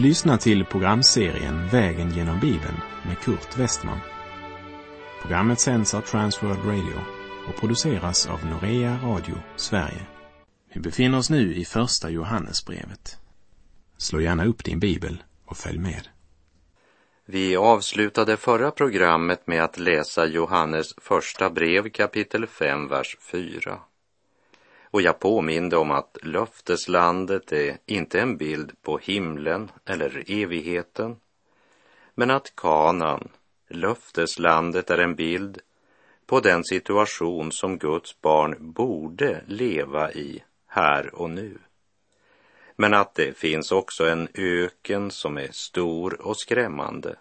Du lyssnar till programserien Vägen genom Bibeln med Kurt Westman. Programmet sänds av Transworld Radio och produceras av Norea Radio Sverige. Vi befinner oss nu i Första Johannesbrevet. Slå gärna upp din bibel och följ med. Vi avslutade förra programmet med att läsa Johannes första brev kapitel 5, vers 4. Och jag påminde om att löfteslandet är inte en bild på himlen eller evigheten, men att kanan, löfteslandet, är en bild på den situation som Guds barn borde leva i här och nu. Men att det finns också en öken som är stor och skrämmande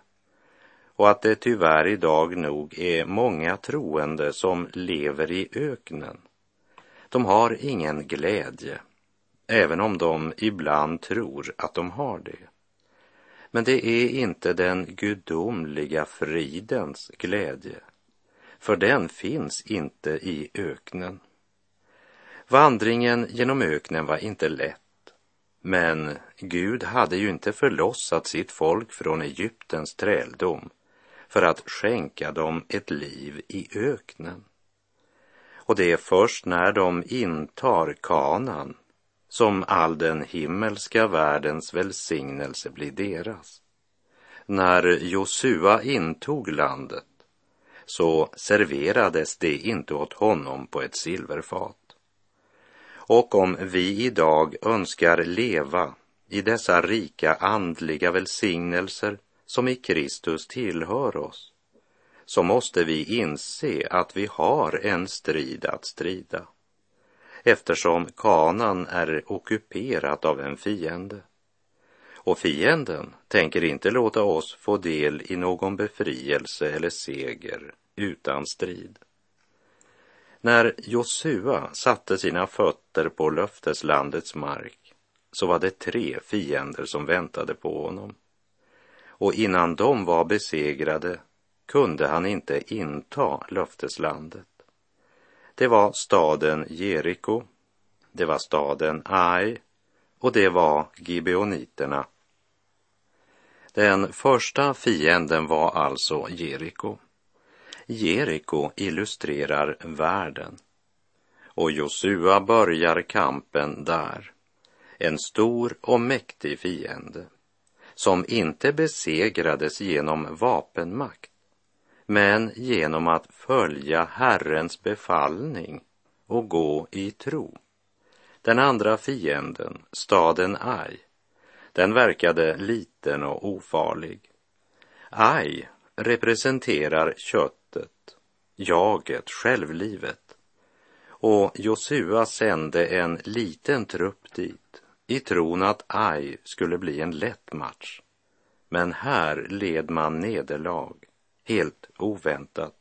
och att det tyvärr idag nog är många troende som lever i öknen de har ingen glädje, även om de ibland tror att de har det. Men det är inte den gudomliga fridens glädje, för den finns inte i öknen. Vandringen genom öknen var inte lätt, men Gud hade ju inte förlossat sitt folk från Egyptens träldom för att skänka dem ett liv i öknen. Och det är först när de intar kanan som all den himmelska världens välsignelse blir deras. När Josua intog landet så serverades det inte åt honom på ett silverfat. Och om vi idag önskar leva i dessa rika andliga välsignelser som i Kristus tillhör oss, så måste vi inse att vi har en strid att strida eftersom kanan är ockuperat av en fiende. Och fienden tänker inte låta oss få del i någon befrielse eller seger utan strid. När Josua satte sina fötter på löfteslandets mark så var det tre fiender som väntade på honom. Och innan de var besegrade kunde han inte inta löfteslandet. Det var staden Jeriko, det var staden Ai och det var Gibeoniterna. Den första fienden var alltså Jeriko. Jeriko illustrerar världen och Josua börjar kampen där. En stor och mäktig fiende som inte besegrades genom vapenmakt men genom att följa Herrens befallning och gå i tro. Den andra fienden, staden Ai, den verkade liten och ofarlig. Ai representerar köttet, jaget, självlivet. Och Josua sände en liten trupp dit i tron att Ai skulle bli en lätt match. Men här led man nederlag helt oväntat.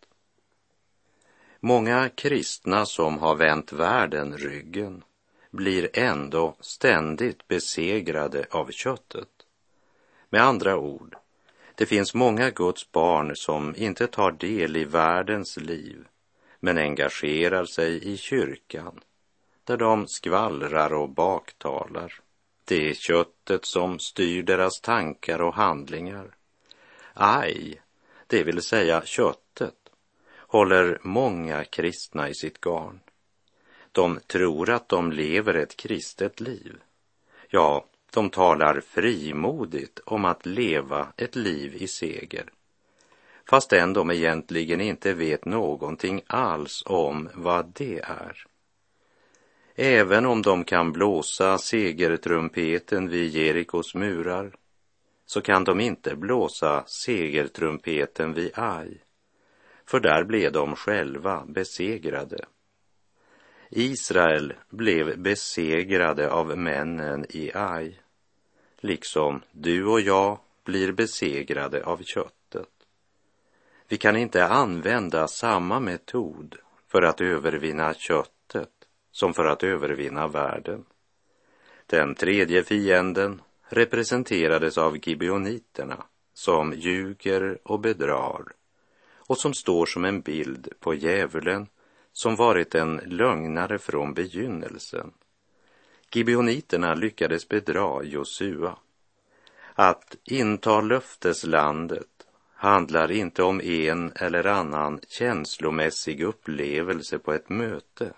Många kristna som har vänt världen ryggen blir ändå ständigt besegrade av köttet. Med andra ord, det finns många Guds barn som inte tar del i världens liv men engagerar sig i kyrkan där de skvallrar och baktalar. Det är köttet som styr deras tankar och handlingar. Aj, det vill säga köttet, håller många kristna i sitt garn. De tror att de lever ett kristet liv. Ja, de talar frimodigt om att leva ett liv i seger fastän de egentligen inte vet någonting alls om vad det är. Även om de kan blåsa segertrumpeten vid Jerikos murar så kan de inte blåsa segertrumpeten vid Ai, för där blev de själva besegrade. Israel blev besegrade av männen i Ai, liksom du och jag blir besegrade av köttet. Vi kan inte använda samma metod för att övervinna köttet som för att övervinna världen. Den tredje fienden representerades av gibeoniterna som ljuger och bedrar och som står som en bild på djävulen som varit en lögnare från begynnelsen. Gibeoniterna lyckades bedra Josua. Att inta löfteslandet handlar inte om en eller annan känslomässig upplevelse på ett möte,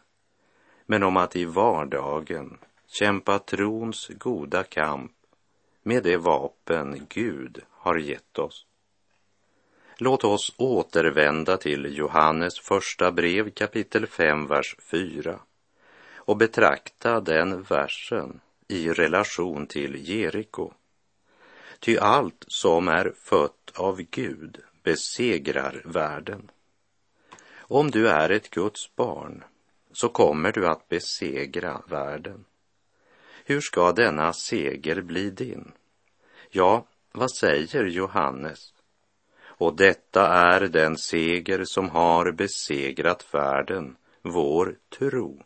men om att i vardagen kämpa trons goda kamp med det vapen Gud har gett oss. Låt oss återvända till Johannes första brev kapitel 5, vers 4 och betrakta den versen i relation till Jeriko. Ty allt som är fött av Gud besegrar världen. Om du är ett Guds barn så kommer du att besegra världen. Hur ska denna seger bli din? Ja, vad säger Johannes? Och detta är den seger som har besegrat världen, vår tro.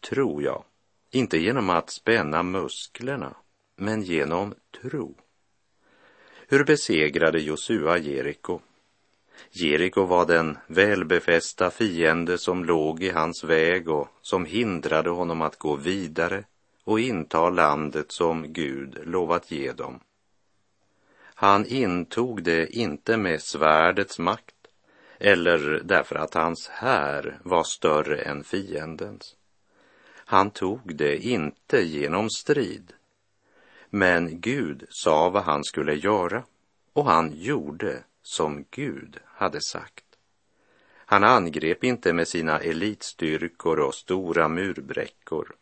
Tror jag, inte genom att spänna musklerna, men genom tro. Hur besegrade Josua Jeriko? Jeriko var den välbefästa fiende som låg i hans väg och som hindrade honom att gå vidare och inta landet som Gud lovat ge dem. Han intog det inte med svärdets makt eller därför att hans här var större än fiendens. Han tog det inte genom strid. Men Gud sa vad han skulle göra och han gjorde som Gud hade sagt. Han angrep inte med sina elitstyrkor och stora murbräckor.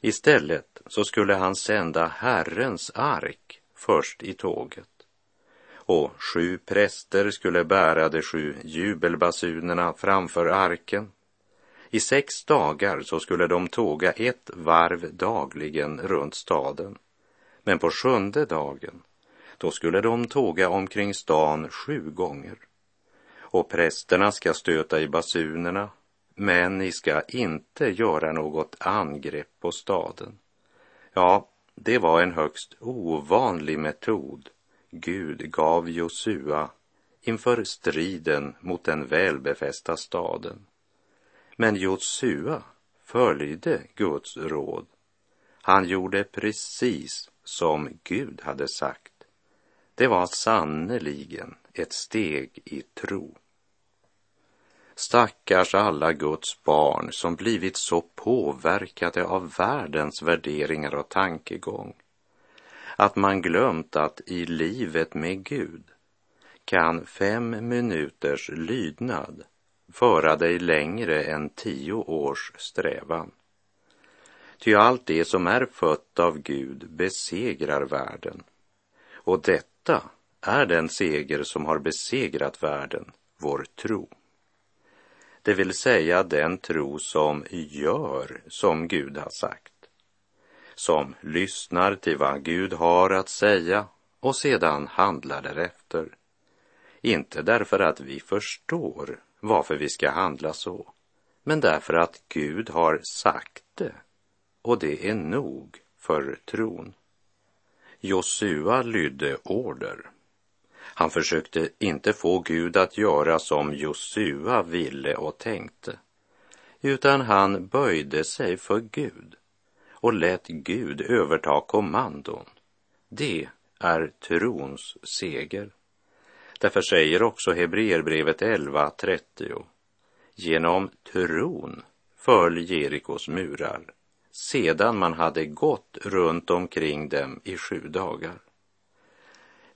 Istället så skulle han sända Herrens ark först i tåget. Och sju präster skulle bära de sju jubelbasunerna framför arken. I sex dagar så skulle de tåga ett varv dagligen runt staden. Men på sjunde dagen, då skulle de tåga omkring stan sju gånger. Och prästerna ska stöta i basunerna, men ni ska inte göra något angrepp på staden. Ja, det var en högst ovanlig metod Gud gav Josua inför striden mot den välbefästa staden. Men Josua följde Guds råd. Han gjorde precis som Gud hade sagt. Det var sannerligen ett steg i tro. Stackars alla Guds barn som blivit så påverkade av världens värderingar och tankegång att man glömt att i livet med Gud kan fem minuters lydnad föra dig längre än tio års strävan. Ty allt det som är fött av Gud besegrar världen. Och detta är den seger som har besegrat världen, vår tro det vill säga den tro som gör som Gud har sagt, som lyssnar till vad Gud har att säga och sedan handlar därefter. Inte därför att vi förstår varför vi ska handla så, men därför att Gud har sagt det och det är nog för tron. Josua lydde order han försökte inte få Gud att göra som Josua ville och tänkte, utan han böjde sig för Gud och lät Gud överta kommandon. Det är trons seger. Därför säger också Hebreerbrevet 11.30 Genom tron föll Jerikos murar sedan man hade gått runt omkring dem i sju dagar.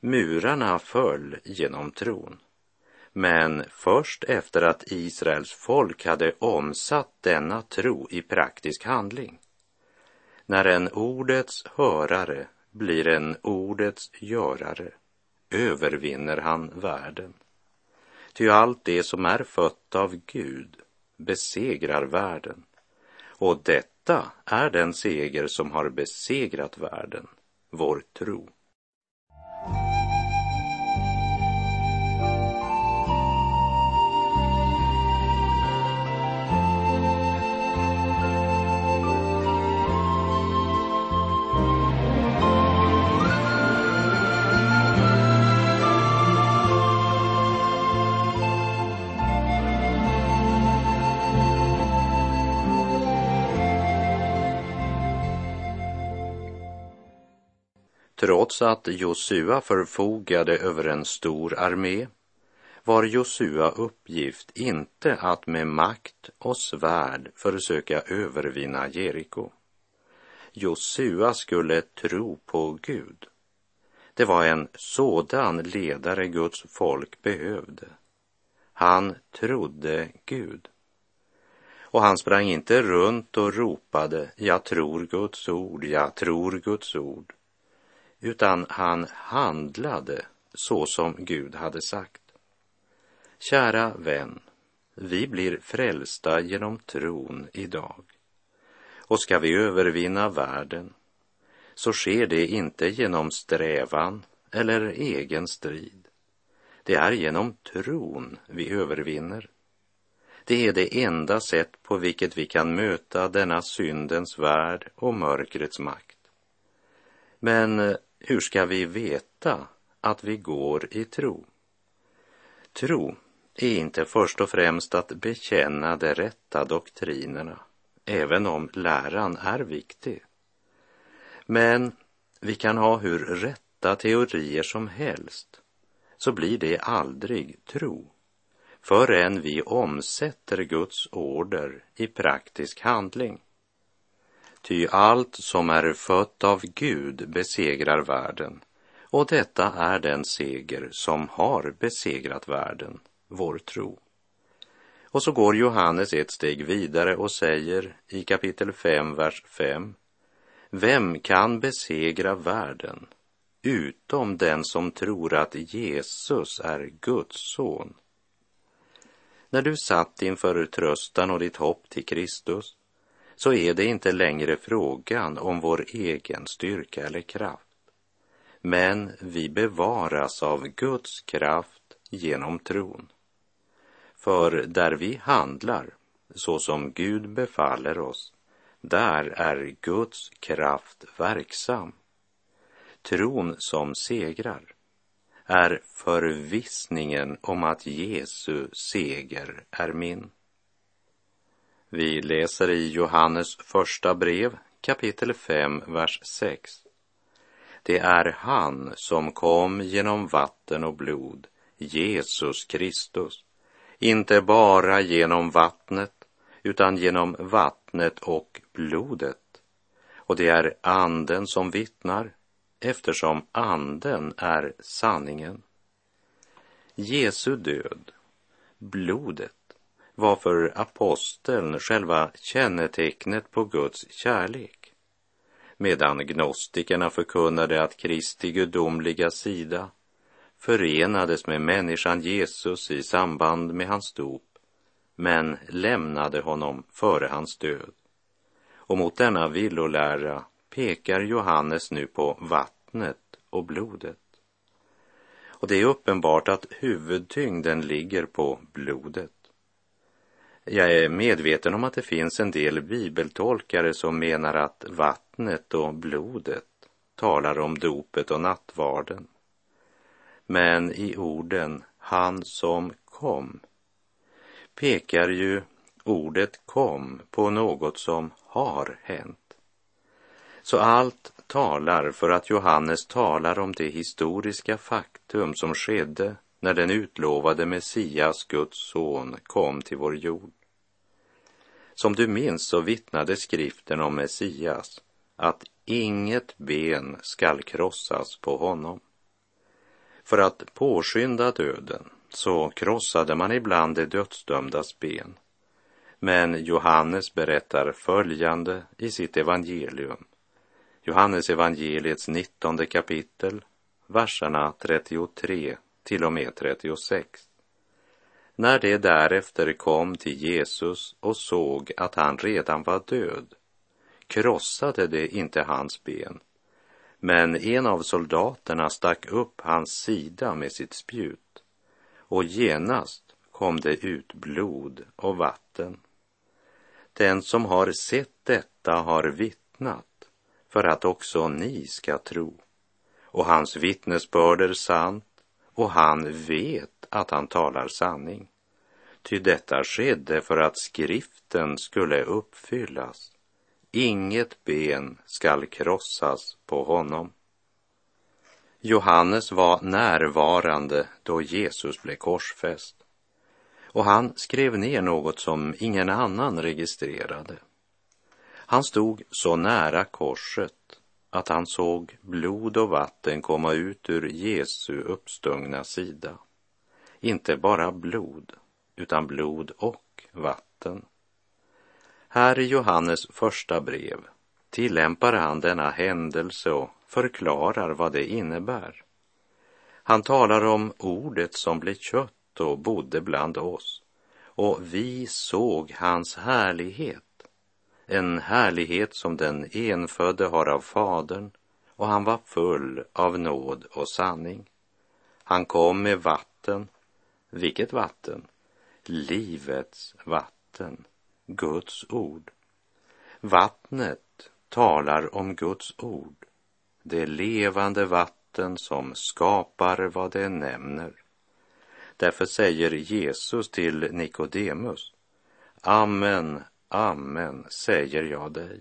Murarna föll genom tron. Men först efter att Israels folk hade omsatt denna tro i praktisk handling. När en ordets hörare blir en ordets görare övervinner han världen. Ty allt det som är fött av Gud besegrar världen. Och detta är den seger som har besegrat världen, vår tro. Trots att Josua förfogade över en stor armé var Josua uppgift inte att med makt och svärd försöka övervinna Jeriko. Josua skulle tro på Gud. Det var en sådan ledare Guds folk behövde. Han trodde Gud. Och han sprang inte runt och ropade ”Jag tror Guds ord, jag tror Guds ord” utan han handlade så som Gud hade sagt. Kära vän, vi blir frälsta genom tron idag. Och ska vi övervinna världen så sker det inte genom strävan eller egen strid. Det är genom tron vi övervinner. Det är det enda sätt på vilket vi kan möta denna syndens värld och mörkrets makt. Men hur ska vi veta att vi går i tro? Tro är inte först och främst att bekänna de rätta doktrinerna, även om läran är viktig. Men vi kan ha hur rätta teorier som helst, så blir det aldrig tro förrän vi omsätter Guds order i praktisk handling. Ty allt som är fött av Gud besegrar världen och detta är den seger som har besegrat världen, vår tro. Och så går Johannes ett steg vidare och säger i kapitel 5, vers 5. Vem kan besegra världen utom den som tror att Jesus är Guds son? När du satt inför tröstan och ditt hopp till Kristus så är det inte längre frågan om vår egen styrka eller kraft. Men vi bevaras av Guds kraft genom tron. För där vi handlar så som Gud befaller oss, där är Guds kraft verksam. Tron som segrar är förvissningen om att Jesu seger är min. Vi läser i Johannes första brev kapitel 5, vers 6. Det är han som kom genom vatten och blod, Jesus Kristus, inte bara genom vattnet, utan genom vattnet och blodet. Och det är anden som vittnar, eftersom anden är sanningen. Jesu död, blodet, var för aposteln själva kännetecknet på Guds kärlek, medan gnostikerna förkunnade att Kristi gudomliga sida förenades med människan Jesus i samband med hans dop, men lämnade honom före hans död. Och mot denna villolära pekar Johannes nu på vattnet och blodet. Och det är uppenbart att huvudtyngden ligger på blodet. Jag är medveten om att det finns en del bibeltolkare som menar att vattnet och blodet talar om dopet och nattvarden. Men i orden han som kom pekar ju ordet kom på något som har hänt. Så allt talar för att Johannes talar om det historiska faktum som skedde när den utlovade Messias, Guds son, kom till vår jord. Som du minns så vittnade skriften om Messias att inget ben skall krossas på honom. För att påskynda döden så krossade man ibland de dödsdömdas ben. Men Johannes berättar följande i sitt evangelium. Johannes evangeliets 19 kapitel, verserna 33 till och med 36. När de därefter kom till Jesus och såg att han redan var död krossade de inte hans ben, men en av soldaterna stack upp hans sida med sitt spjut och genast kom det ut blod och vatten. Den som har sett detta har vittnat för att också ni ska tro. Och hans vittnesbörd är sant och han vet att han talar sanning. Ty detta skedde för att skriften skulle uppfyllas. Inget ben skall krossas på honom. Johannes var närvarande då Jesus blev korsfäst och han skrev ner något som ingen annan registrerade. Han stod så nära korset att han såg blod och vatten komma ut ur Jesu uppstungna sida. Inte bara blod, utan blod och vatten. Här i Johannes första brev tillämpar han denna händelse och förklarar vad det innebär. Han talar om ordet som blev kött och bodde bland oss och vi såg hans härlighet en härlighet som den enfödde har av Fadern och han var full av nåd och sanning. Han kom med vatten. Vilket vatten? Livets vatten, Guds ord. Vattnet talar om Guds ord, det levande vatten som skapar vad det nämner. Därför säger Jesus till Nikodemus, Amen, Amen, säger jag dig.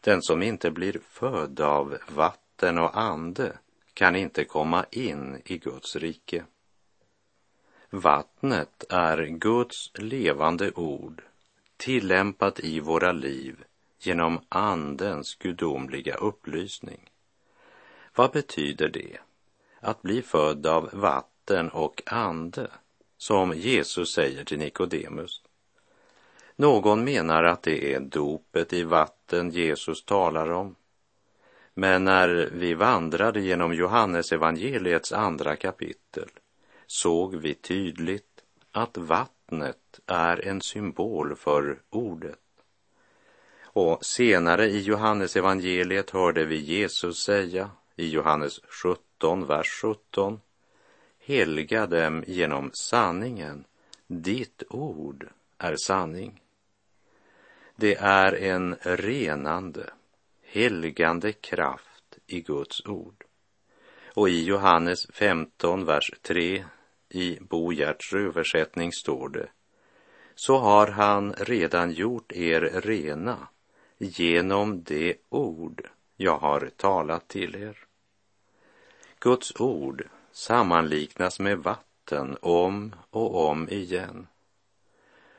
Den som inte blir född av vatten och ande kan inte komma in i Guds rike. Vattnet är Guds levande ord tillämpat i våra liv genom Andens gudomliga upplysning. Vad betyder det? Att bli född av vatten och ande, som Jesus säger till Nikodemus. Någon menar att det är dopet i vatten Jesus talar om. Men när vi vandrade genom Johannes evangeliets andra kapitel såg vi tydligt att vattnet är en symbol för ordet. Och senare i Johannes evangeliet hörde vi Jesus säga i Johannes 17, vers 17. Helga dem genom sanningen. Ditt ord är sanning. Det är en renande, helgande kraft i Guds ord. Och i Johannes 15, vers 3 i Bo Gerts översättning står det så har han redan gjort er rena genom det ord jag har talat till er. Guds ord sammanliknas med vatten om och om igen.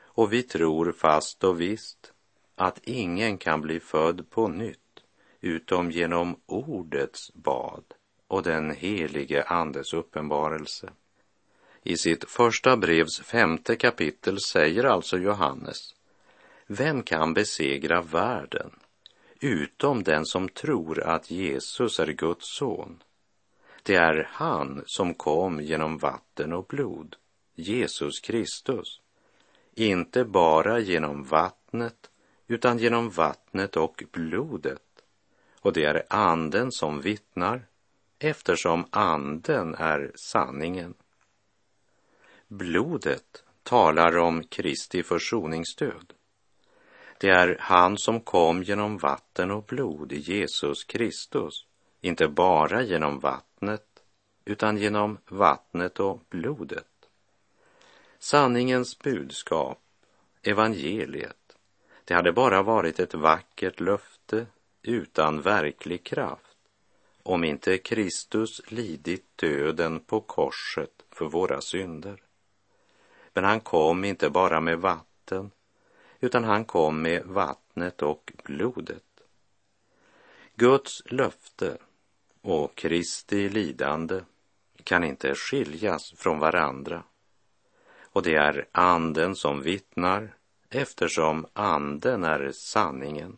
Och vi tror fast och visst att ingen kan bli född på nytt utom genom ordets bad och den helige Andes uppenbarelse. I sitt första brevs femte kapitel säger alltså Johannes, vem kan besegra världen utom den som tror att Jesus är Guds son? Det är han som kom genom vatten och blod, Jesus Kristus, inte bara genom vattnet utan genom vattnet och blodet. Och det är anden som vittnar, eftersom anden är sanningen. Blodet talar om Kristi försoningsdöd. Det är han som kom genom vatten och blod, i Jesus Kristus, inte bara genom vattnet, utan genom vattnet och blodet. Sanningens budskap, evangeliet, det hade bara varit ett vackert löfte utan verklig kraft om inte Kristus lidit döden på korset för våra synder. Men han kom inte bara med vatten, utan han kom med vattnet och blodet. Guds löfte och Kristi lidande kan inte skiljas från varandra. Och det är anden som vittnar eftersom anden är sanningen.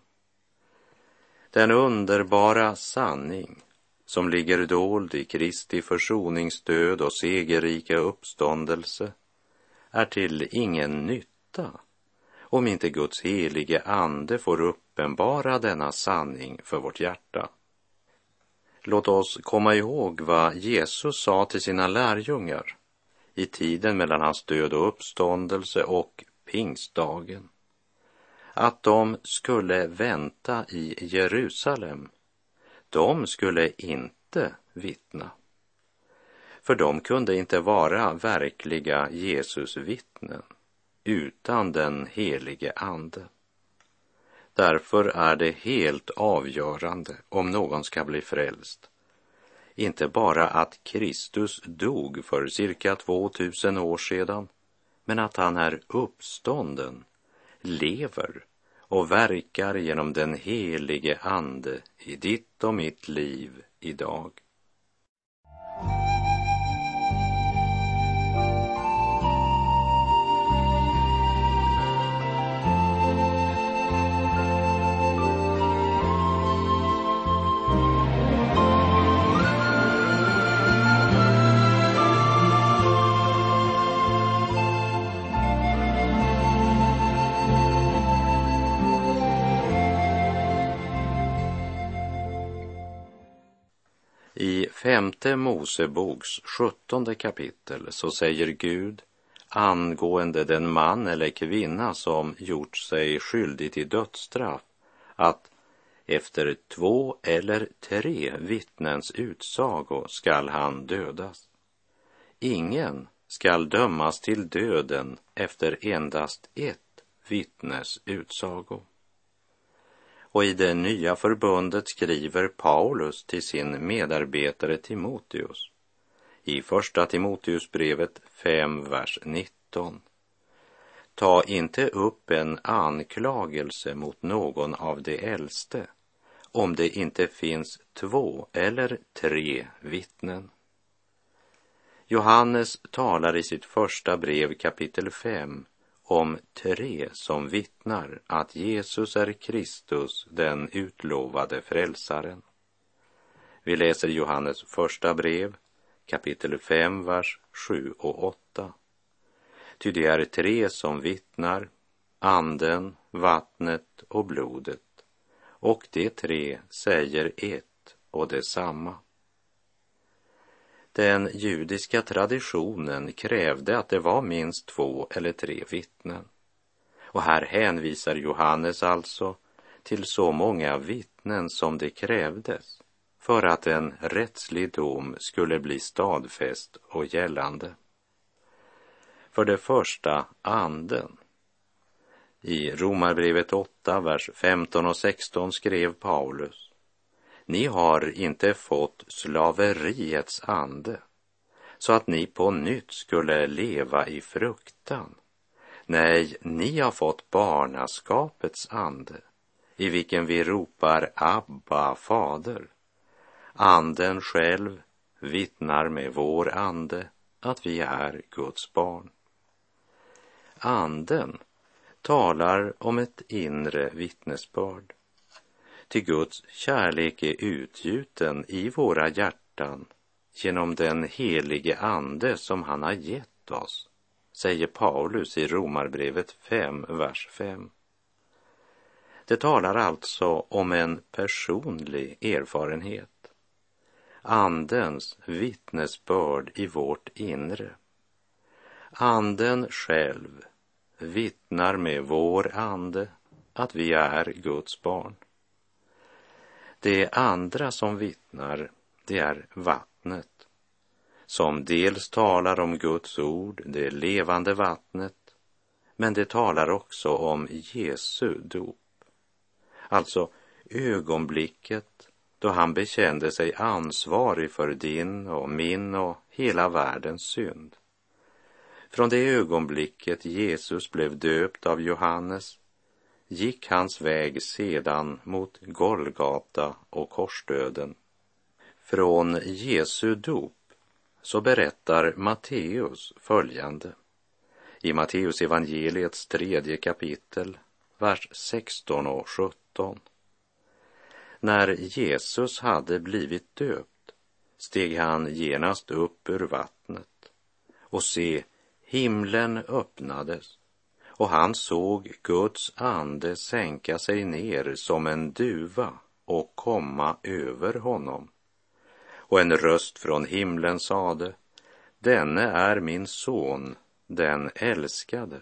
Den underbara sanning som ligger dold i Kristi försoningsdöd och segerrika uppståndelse är till ingen nytta om inte Guds helige ande får uppenbara denna sanning för vårt hjärta. Låt oss komma ihåg vad Jesus sa till sina lärjungar i tiden mellan hans död och uppståndelse och pingstdagen att de skulle vänta i Jerusalem. De skulle inte vittna. För de kunde inte vara verkliga Jesus vittnen utan den helige Ande. Därför är det helt avgörande om någon ska bli frälst. inte bara att Kristus dog för cirka 2000 år sedan, men att han är uppstånden, lever och verkar genom den helige Ande i ditt och mitt liv idag. Femte Moseboks sjuttonde kapitel så säger Gud angående den man eller kvinna som gjort sig skyldig till dödsstraff att efter två eller tre vittnens utsago skall han dödas. Ingen skall dömas till döden efter endast ett vittnes utsago. Och i det nya förbundet skriver Paulus till sin medarbetare Timoteus i Första Timoteusbrevet 5, vers 19. Ta inte upp en anklagelse mot någon av de äldste om det inte finns två eller tre vittnen. Johannes talar i sitt första brev kapitel 5 om tre som vittnar att Jesus är Kristus, den utlovade frälsaren. Vi läser Johannes första brev, kapitel 5, vers 7 och 8. Ty det är tre som vittnar, anden, vattnet och blodet, och de tre säger ett och detsamma. Den judiska traditionen krävde att det var minst två eller tre vittnen. Och här hänvisar Johannes alltså till så många vittnen som det krävdes för att en rättslig dom skulle bli stadfäst och gällande. För det första anden. I Romarbrevet 8, vers 15 och 16 skrev Paulus ni har inte fått slaveriets ande så att ni på nytt skulle leva i fruktan. Nej, ni har fått barnaskapets ande i vilken vi ropar Abba, fader. Anden själv vittnar med vår ande att vi är Guds barn. Anden talar om ett inre vittnesbörd till Guds kärlek är utgjuten i våra hjärtan genom den helige Ande som han har gett oss, säger Paulus i Romarbrevet 5, vers 5. Det talar alltså om en personlig erfarenhet. Andens vittnesbörd i vårt inre. Anden själv vittnar med vår ande att vi är Guds barn. Det andra som vittnar, det är vattnet, som dels talar om Guds ord, det levande vattnet, men det talar också om Jesu dop. Alltså ögonblicket då han bekände sig ansvarig för din och min och hela världens synd. Från det ögonblicket Jesus blev döpt av Johannes gick hans väg sedan mot Golgata och korsdöden. Från Jesu dop så berättar Matteus följande. I Matteus evangeliets tredje kapitel, vers 16 och 17. När Jesus hade blivit döpt steg han genast upp ur vattnet och se, himlen öppnades och han såg Guds ande sänka sig ner som en duva och komma över honom. Och en röst från himlen sade, denne är min son, den älskade.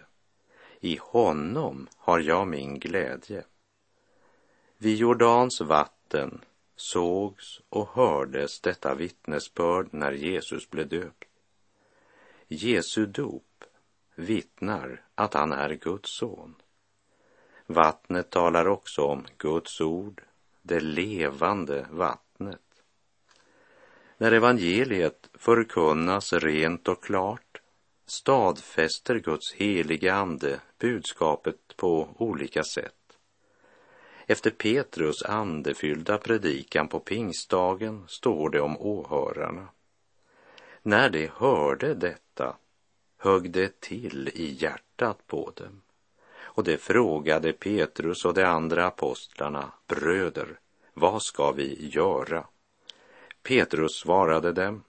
I honom har jag min glädje. Vid Jordans vatten sågs och hördes detta vittnesbörd när Jesus blev döpt. Jesu dop vittnar att han är Guds son. Vattnet talar också om Guds ord, det levande vattnet. När evangeliet förkunnas rent och klart stadfäster Guds helige ande budskapet på olika sätt. Efter Petrus andefyllda predikan på pingstdagen står det om åhörarna. När de hörde detta högg det till i hjärtat på dem. Och det frågade Petrus och de andra apostlarna, bröder, vad ska vi göra? Petrus svarade dem,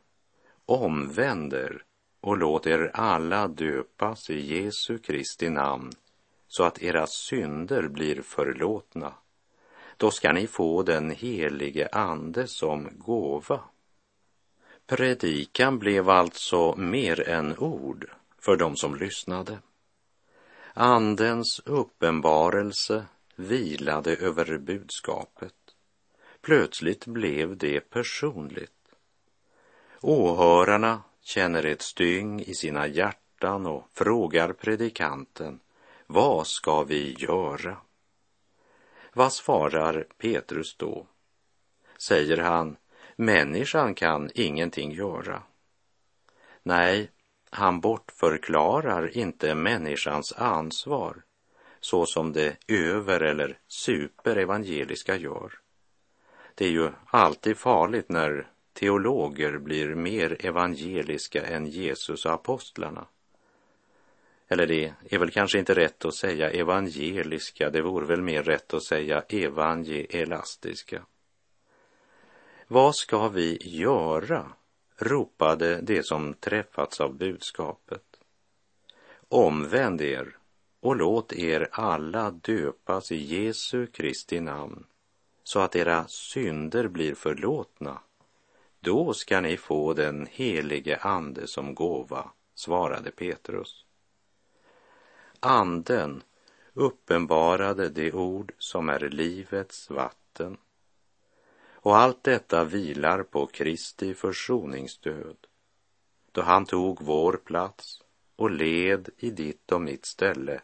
omvänd er och låt er alla döpas i Jesu Kristi namn så att era synder blir förlåtna. Då ska ni få den helige Ande som gåva. Predikan blev alltså mer än ord för de som lyssnade. Andens uppenbarelse vilade över budskapet. Plötsligt blev det personligt. Åhörarna känner ett styng i sina hjärtan och frågar predikanten, vad ska vi göra? Vad svarar Petrus då? Säger han, människan kan ingenting göra. Nej, han bortförklarar inte människans ansvar så som det över eller superevangeliska gör. Det är ju alltid farligt när teologer blir mer evangeliska än Jesus och apostlarna. Eller det är väl kanske inte rätt att säga evangeliska, det vore väl mer rätt att säga evangelastiska. Vad ska vi göra? Ropade de som träffats av budskapet. Omvänd er och låt er alla döpas i Jesu Kristi namn så att era synder blir förlåtna. Då ska ni få den helige Ande som gåva, svarade Petrus. Anden uppenbarade det ord som är livets vatten. Och allt detta vilar på Kristi försoningsdöd, då han tog vår plats och led i ditt och mitt ställe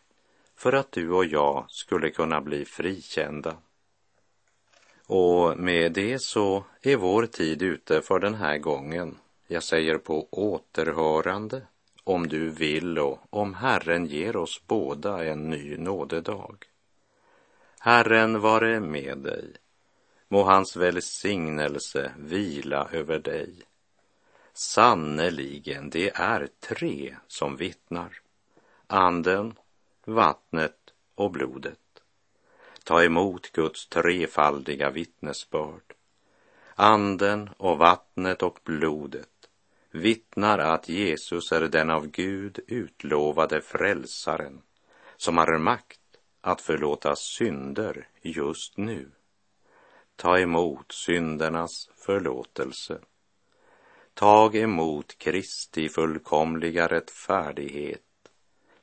för att du och jag skulle kunna bli frikända. Och med det så är vår tid ute för den här gången. Jag säger på återhörande om du vill och om Herren ger oss båda en ny nådedag. Herren vare med dig. Må hans välsignelse vila över dig. Sannerligen, det är tre som vittnar. Anden, vattnet och blodet. Ta emot Guds trefaldiga vittnesbörd. Anden och vattnet och blodet vittnar att Jesus är den av Gud utlovade frälsaren som har makt att förlåta synder just nu. Ta emot syndernas förlåtelse. Tag emot Kristi fullkomliga rättfärdighet.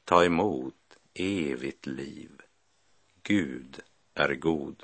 Ta emot evigt liv. Gud är god.